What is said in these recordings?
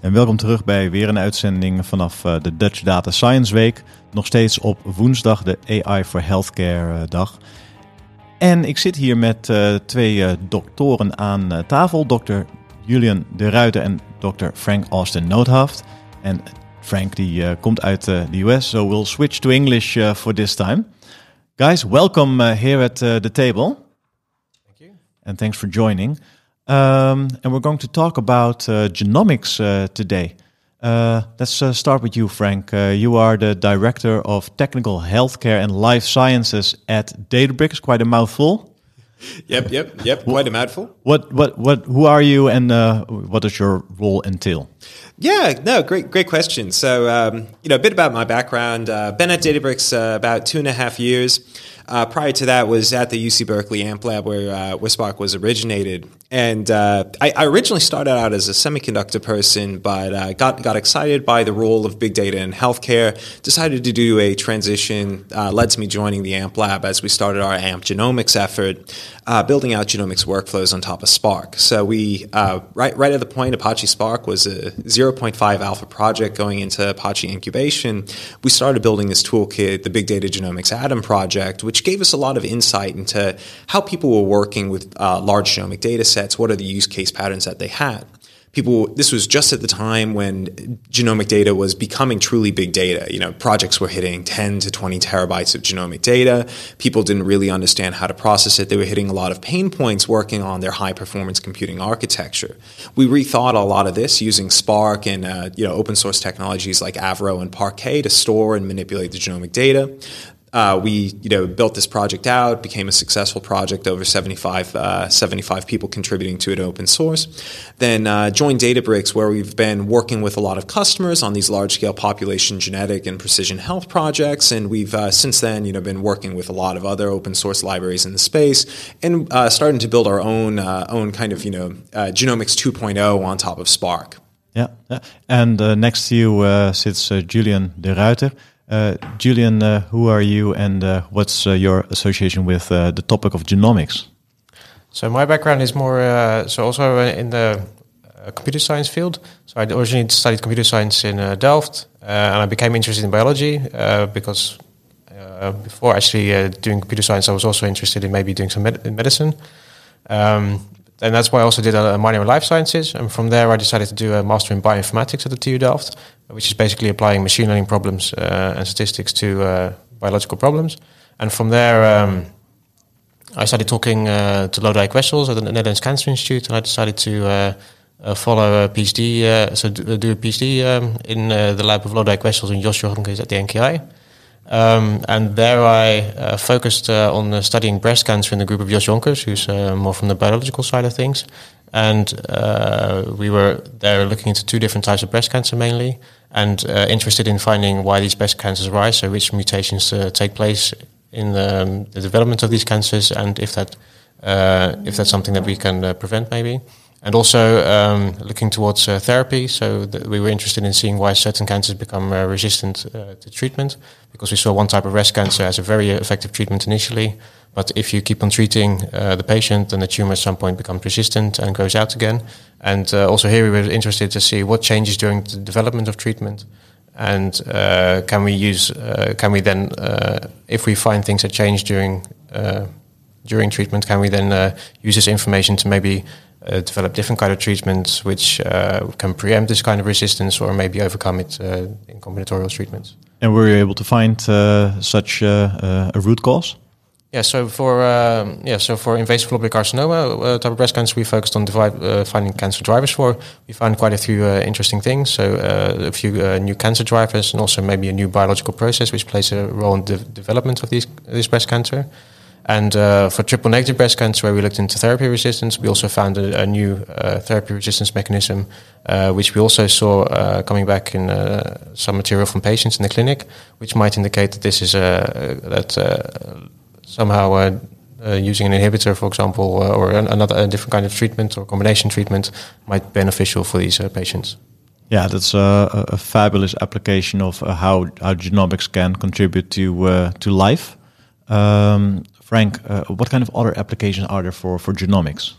En welkom terug bij weer een uitzending vanaf uh, de Dutch Data Science Week. Nog steeds op woensdag, de AI for Healthcare uh, dag. En ik zit hier met uh, twee doktoren aan tafel. Dr. Julian de Ruiter en Dr. Frank Austin Noodhaft. En Frank die komt uit de US, so we'll switch to English for this time. Guys, welcome here at the table. Thank you. And thanks for joining. Um, and we're going to talk about uh, genomics uh, today. Uh, let's uh, start with you, Frank. Uh, you are the director of technical healthcare and life sciences at Databricks. Quite a mouthful. Yep, yep, yep. Quite a mouthful. What, what, what? Who are you, and uh, what does your role entail? Yeah, no, great, great question. So, um, you know, a bit about my background. been at Databricks about two and a half years. Uh, prior to that was at the UC Berkeley Amp Lab where, uh, was originated. And uh, I, I, originally started out as a semiconductor person, but uh, got, got excited by the role of big data in healthcare, decided to do a transition, uh, led to me joining the Amp Lab as we started our AMP genomics effort, uh, building out genomics workflows on top of Spark. So we, right, right at the point Apache Spark was a 0.5 alpha project going into Apache incubation, we started building this toolkit, the Big Data Genomics ADAM project, which which gave us a lot of insight into how people were working with uh, large genomic data sets, what are the use case patterns that they had. People, this was just at the time when genomic data was becoming truly big data. You know, projects were hitting 10 to 20 terabytes of genomic data. People didn't really understand how to process it. They were hitting a lot of pain points working on their high performance computing architecture. We rethought a lot of this using Spark and uh, you know open source technologies like Avro and Parquet to store and manipulate the genomic data uh, we you know built this project out, became a successful project, over 75, uh, 75 people contributing to it open source. Then uh, joined Databricks, where we've been working with a lot of customers on these large scale population genetic and precision health projects, and we've uh, since then you know been working with a lot of other open source libraries in the space, and uh, starting to build our own uh, own kind of you know genomics 2.0 on top of Spark. Yeah, and next to you sits Julian de Ruiter. Uh, Julian, uh, who are you and uh, what's uh, your association with uh, the topic of genomics? So my background is more, so also in the computer science field. So I originally studied computer science in Delft and I became interested in biology because before actually doing computer science, I was also interested in maybe doing some med medicine. Um, and that's why I also did a minor in life sciences. And from there, I decided to do a master in bioinformatics at the TU Delft, which is basically applying machine learning problems uh, and statistics to uh, biological problems. And from there, um, I started talking uh, to Lodewijk Wessels at the Netherlands Cancer Institute, and I decided to uh, uh, follow a PhD, uh, so do, do, a PhD um, in the lab of Lodewijk Wessels and Jos Jonkers at the NKI. Um, and there I uh, focused uh, on studying breast cancer in the group of Jos Jonkers, who's uh, more from the biological side of things. And uh, we were there looking into two different types of breast cancer mainly, and uh, interested in finding why these breast cancers arise, so which mutations take place in the, um, the, development of these cancers, and if that if that's something that we can prevent maybe and also um, looking towards uh, therapy. So we were interested in seeing why certain cancers become uh, resistant uh, to treatment, because we saw one type of breast cancer as a very effective treatment initially, but if you keep on treating uh, the patient, then the tumor at some point becomes resistant and goes out again. And uh, also here we were interested to see what changes during the development of treatment. And uh, can we use? can we then, if we find things that change during during treatment, can we then use this information to maybe develop different kind of treatments which uh, can preempt this kind of resistance or maybe overcome it uh, in combinatorial treatments. And were you able to find uh, such uh, a root cause? Yeah, so for um, yeah, so for invasive lobular carcinoma type of breast cancer, we focused on divide, finding cancer drivers for. We found quite a few interesting things. So a few new cancer drivers, and also maybe a new biological process which plays a role in the development of these this breast cancer. And uh, for triple negative breast cancer, where we looked into therapy resistance, we also found a, a new uh, therapy resistance mechanism, uh, which we also saw uh, coming back in uh, some material from patients in the clinic, which might indicate that this is a that somehow using an inhibitor, for example, or another a different kind of treatment or combination treatment might be beneficial for these patients. Yeah, that's a, a, fabulous application of how how genomics can contribute to to life. Um, Frank, uh, what kind of other applications are there for, for genomics?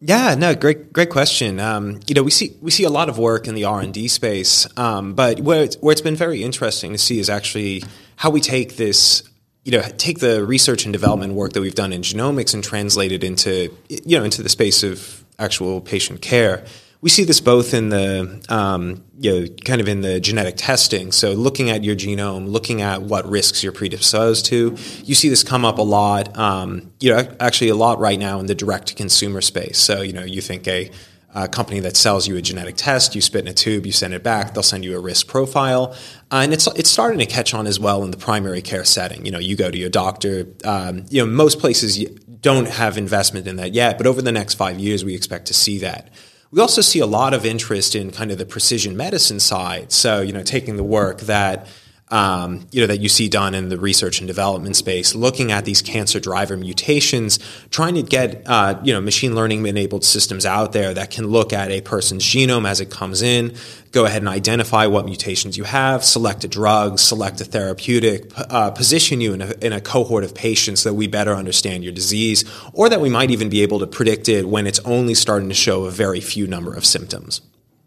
Yeah, no, great, great question. Um, you know, we see we see a lot of work in the R and D space, um, but where it's, where it's been very interesting to see is actually how we take this, you know, take the research and development work that we've done in genomics and translate it into, you know, into the space of actual patient care we see this both in the um, you know kind of in the genetic testing. So looking at your genome, looking at what risks you're predisposed to. You see this come up a lot. Um, you know, actually a lot right now in the direct to consumer space. So you know, you think a a company that sells you a genetic test, you spit in a tube, you send it back, they'll send you a risk profile, uh, and it's it's starting to catch on as well in the primary care setting. You know, you go to your doctor. Um, you know, most places don't have investment in that yet, but over the next five years, we expect to see that. We also see a lot of interest in kind of the precision medicine side. So, you know, taking the work that um, you know that you see done in the research and development space, looking at these cancer driver mutations, trying to get uh, you know machine learning enabled systems out there that can look at a person's genome as it comes in, go ahead and identify what mutations you have, select a drug, select a therapeutic, uh, position you in a, in a cohort of patients that we better understand your disease, or that we might even be able to predict it when it's only starting to show a very few number of symptoms.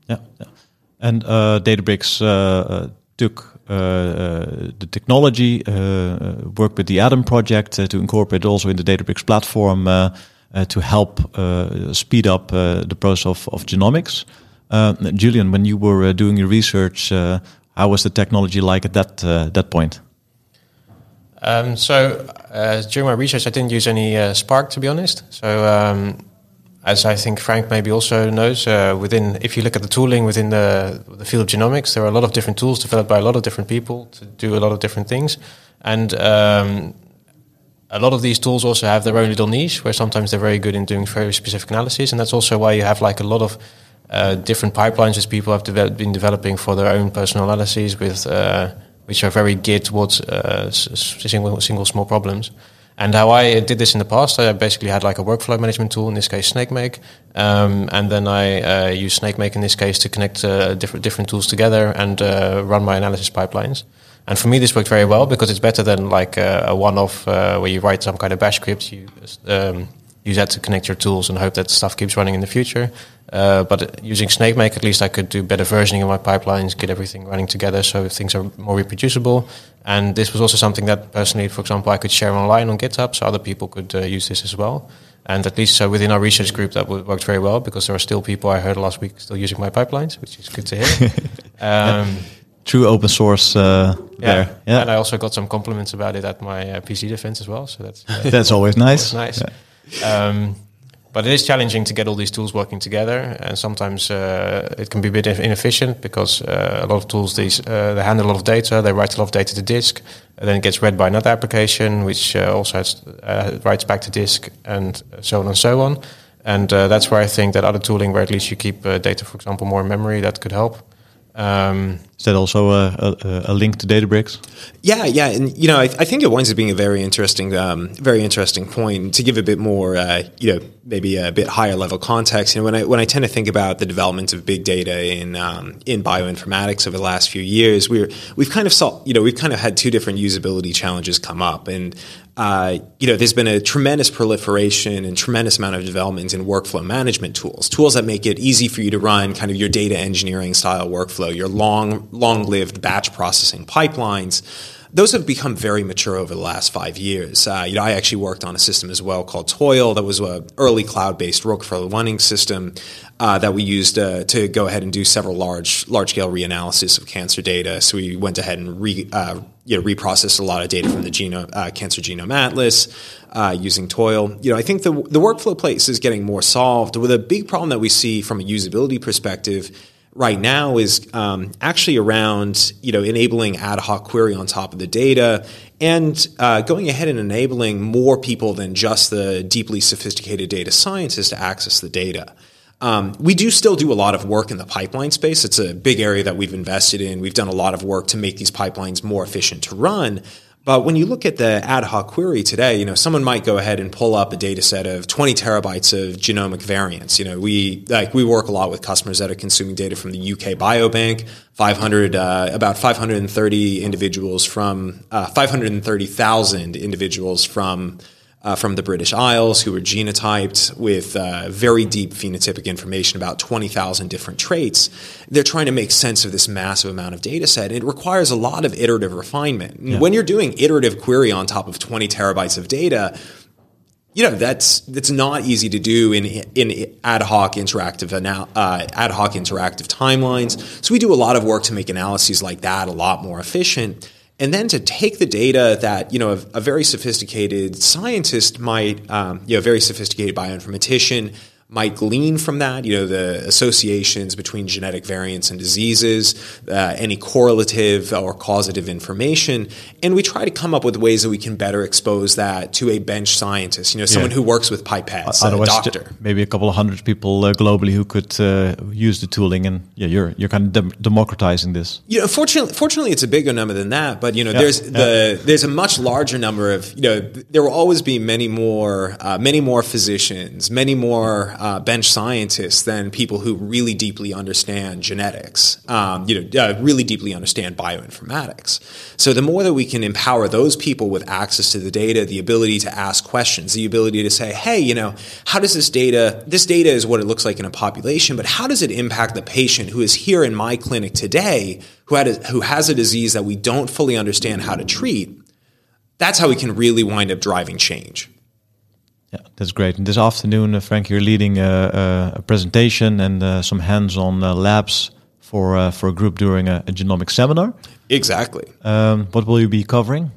Yeah, yeah. and uh, Databricks uh, uh, took Uh, uh, the technology, uh, uh, work with the Adam project to incorporate also in the Databricks platform to help speed up the process of, of genomics. Julian, when you were doing your research, how was the technology like at that that point? Um, so uh, during my research, I didn't use any uh, Spark to be honest. So um, as I think Frank maybe also knows, uh, within if you look at the tooling within the the field of genomics, there are a lot of different tools developed by a lot of different people to do a lot of different things, and um, a lot of these tools also have their own little niche, where sometimes they're very good in doing very specific analyses, and that's also why you have like a lot of uh, different pipelines that people have been developing for their own personal analyses, with uh, which are very geared towards uh, single single small problems. And how I did this in the past, I basically had like a workflow management tool, in this case SnakeMake, um, and then I uh, use SnakeMake in this case to connect uh, different different tools together and uh, run my analysis pipelines. And for me, this worked very well because it's better than like a, a one-off uh, where you write some kind of bash script, you um, use that to connect your tools and hope that stuff keeps running in the future. Uh, but using SnakeMake, at least I could do better versioning of my pipelines, get everything running together so things are more reproducible. And this was also something that personally, for example, I could share online on GitHub so other people could uh, use this as well. And at least so within our research group, that worked very well because there are still people I heard last week still using my pipelines, which is good to hear. um, True open source uh, yeah. there. Yeah. And I also got some compliments about it at my uh, PhD defense as well. So that's uh, that's always nice. nice. Yeah. Um, but it is challenging to get all these tools working together, and sometimes uh, it can be a bit inefficient because uh, a lot of tools these uh, they handle a lot of data, they write a lot of data to disk, and then it gets read by another application, which uh, also has, uh, writes back to disk, and so on and so on. And uh, that's where I think that other tooling, where at least you keep data, for example, more in memory, that could help. Um, Is that also a, a, a, link to Databricks? Yeah, yeah, and you know, I, I, think it winds up being a very interesting, um, very interesting point. To give a bit more, uh, you know, maybe a bit higher level context. You know, when I when I tend to think about the development of big data in um, in bioinformatics over the last few years, we're we've kind of saw, you know, we've kind of had two different usability challenges come up, and uh, you know, there's been a tremendous proliferation and tremendous amount of developments in workflow management tools, tools that make it easy for you to run kind of your data engineering style workflow, your long, long-lived batch processing pipelines. Those have become very mature over the last five years. Uh, you know, I actually worked on a system as well called Toil that was an early cloud-based workflow running system uh, that we used uh, to go ahead and do several large large scale reanalysis of cancer data. So we went ahead and re, uh, you know, reprocessed a lot of data from the genome, uh, Cancer Genome Atlas uh, using Toil. You know, I think the the workflow place is getting more solved. With a big problem that we see from a usability perspective right now is um, actually around you know enabling ad hoc query on top of the data and uh, going ahead and enabling more people than just the deeply sophisticated data scientists to access the data. Um, we do still do a lot of work in the pipeline space. It's a big area that we've invested in. We've done a lot of work to make these pipelines more efficient to run. But when you look at the ad hoc query today, you know, someone might go ahead and pull up a data set of 20 terabytes of genomic variants. You know, we like we work a lot with customers that are consuming data from the UK Biobank, 500 uh, about 530 individuals from uh, 530,000 individuals from uh, from the British Isles who were genotyped with uh, very deep phenotypic information about 20,000 different traits. They're trying to make sense of this massive amount of data set. It requires a lot of iterative refinement. Yeah. When you're doing iterative query on top of 20 terabytes of data, you know that's that's not easy to do in in ad hoc interactive uh, ad hoc interactive timelines. So we do a lot of work to make analyses like that a lot more efficient and then to take the data that you know a, a very sophisticated scientist might, um, you know, very sophisticated bioinformatician might glean from that, you know, the associations between genetic variants and diseases, uh, any correlative or causative information, and we try to come up with ways that we can better expose that to a bench scientist, you know, someone yeah. who works with pipettes, Otherwise, a doctor. Maybe a couple of hundred people uh, globally who could uh, use the tooling, and yeah, you're you're kind of dem democratizing this. You know, fortunately, fortunately, it's a bigger number than that, but you know, yeah. there's yeah. the there's a much larger number of you know, there will always be many more uh, many more physicians, many more uh, bench scientists than people who really deeply understand genetics, um, you know, uh, really deeply understand bioinformatics. So the more that we can empower those people with access to the data, the ability to ask questions, the ability to say, hey, you know, how does this data, this data is what it looks like in a population, but how does it impact the patient who is here in my clinic today who, had a, who has a disease that we don't fully understand how to treat? That's how we can really wind up driving change. Yeah, that's great. And this afternoon, uh, Frank, you're leading a, a presentation and uh, some hands-on uh, labs for uh, for a group during a, a genomic seminar. Exactly. Um, what will you be covering?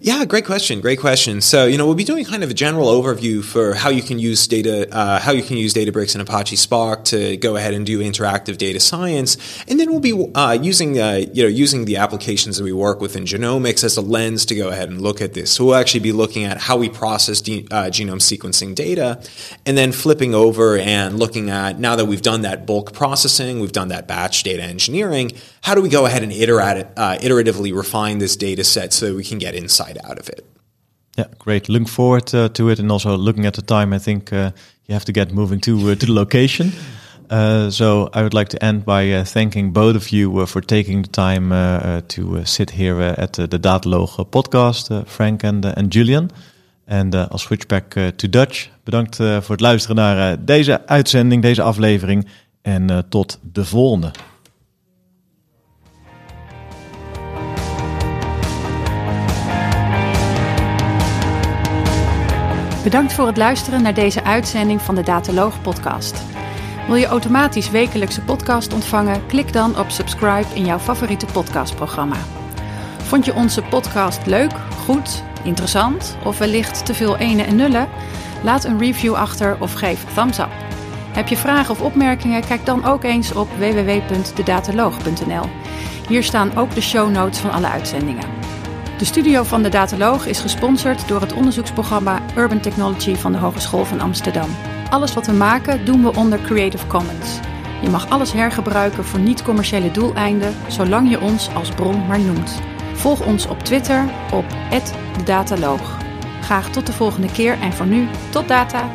Yeah, great question. Great question. So, you know, we'll be doing kind of a general overview for how you can use data, uh, how you can use Databricks and Apache Spark to go ahead and do interactive data science, and then we'll be uh, using, uh, you know, using the applications that we work with in genomics as a lens to go ahead and look at this. So, we'll actually be looking at how we process de- uh, genome sequencing data, and then flipping over and looking at now that we've done that bulk processing, we've done that batch data engineering. How do we go ahead and iterate, uh, iteratively refine this data set so we can get insight? out of it. Yeah, great. Looking forward uh, to it, and also looking at the time. I think uh, you have to get moving to uh, to the location. Uh, so I would like to end by uh, thanking both of you uh, for taking the time uh, uh, to uh, sit here at the Dataloog podcast, Frank and and Julian. En I'll switch back to Dutch. Bedankt voor het luisteren naar deze uitzending, deze aflevering. En tot de volgende. Bedankt voor het luisteren naar deze uitzending van de Dataloog podcast. Wil je automatisch wekelijkse podcast ontvangen? Klik dan op subscribe in jouw favoriete podcastprogramma. Vond je onze podcast leuk, goed, interessant of wellicht te veel ene en nullen? Laat een review achter of geef thumbs up. Heb je vragen of opmerkingen? Kijk dan ook eens op www.dedataloog.nl. Hier staan ook de show notes van alle uitzendingen. De studio van de Dataloog is gesponsord door het onderzoeksprogramma Urban Technology van de Hogeschool van Amsterdam. Alles wat we maken doen we onder Creative Commons. Je mag alles hergebruiken voor niet-commerciële doeleinden, zolang je ons als bron maar noemt. Volg ons op Twitter op @dedataloog. Graag tot de volgende keer en voor nu tot data.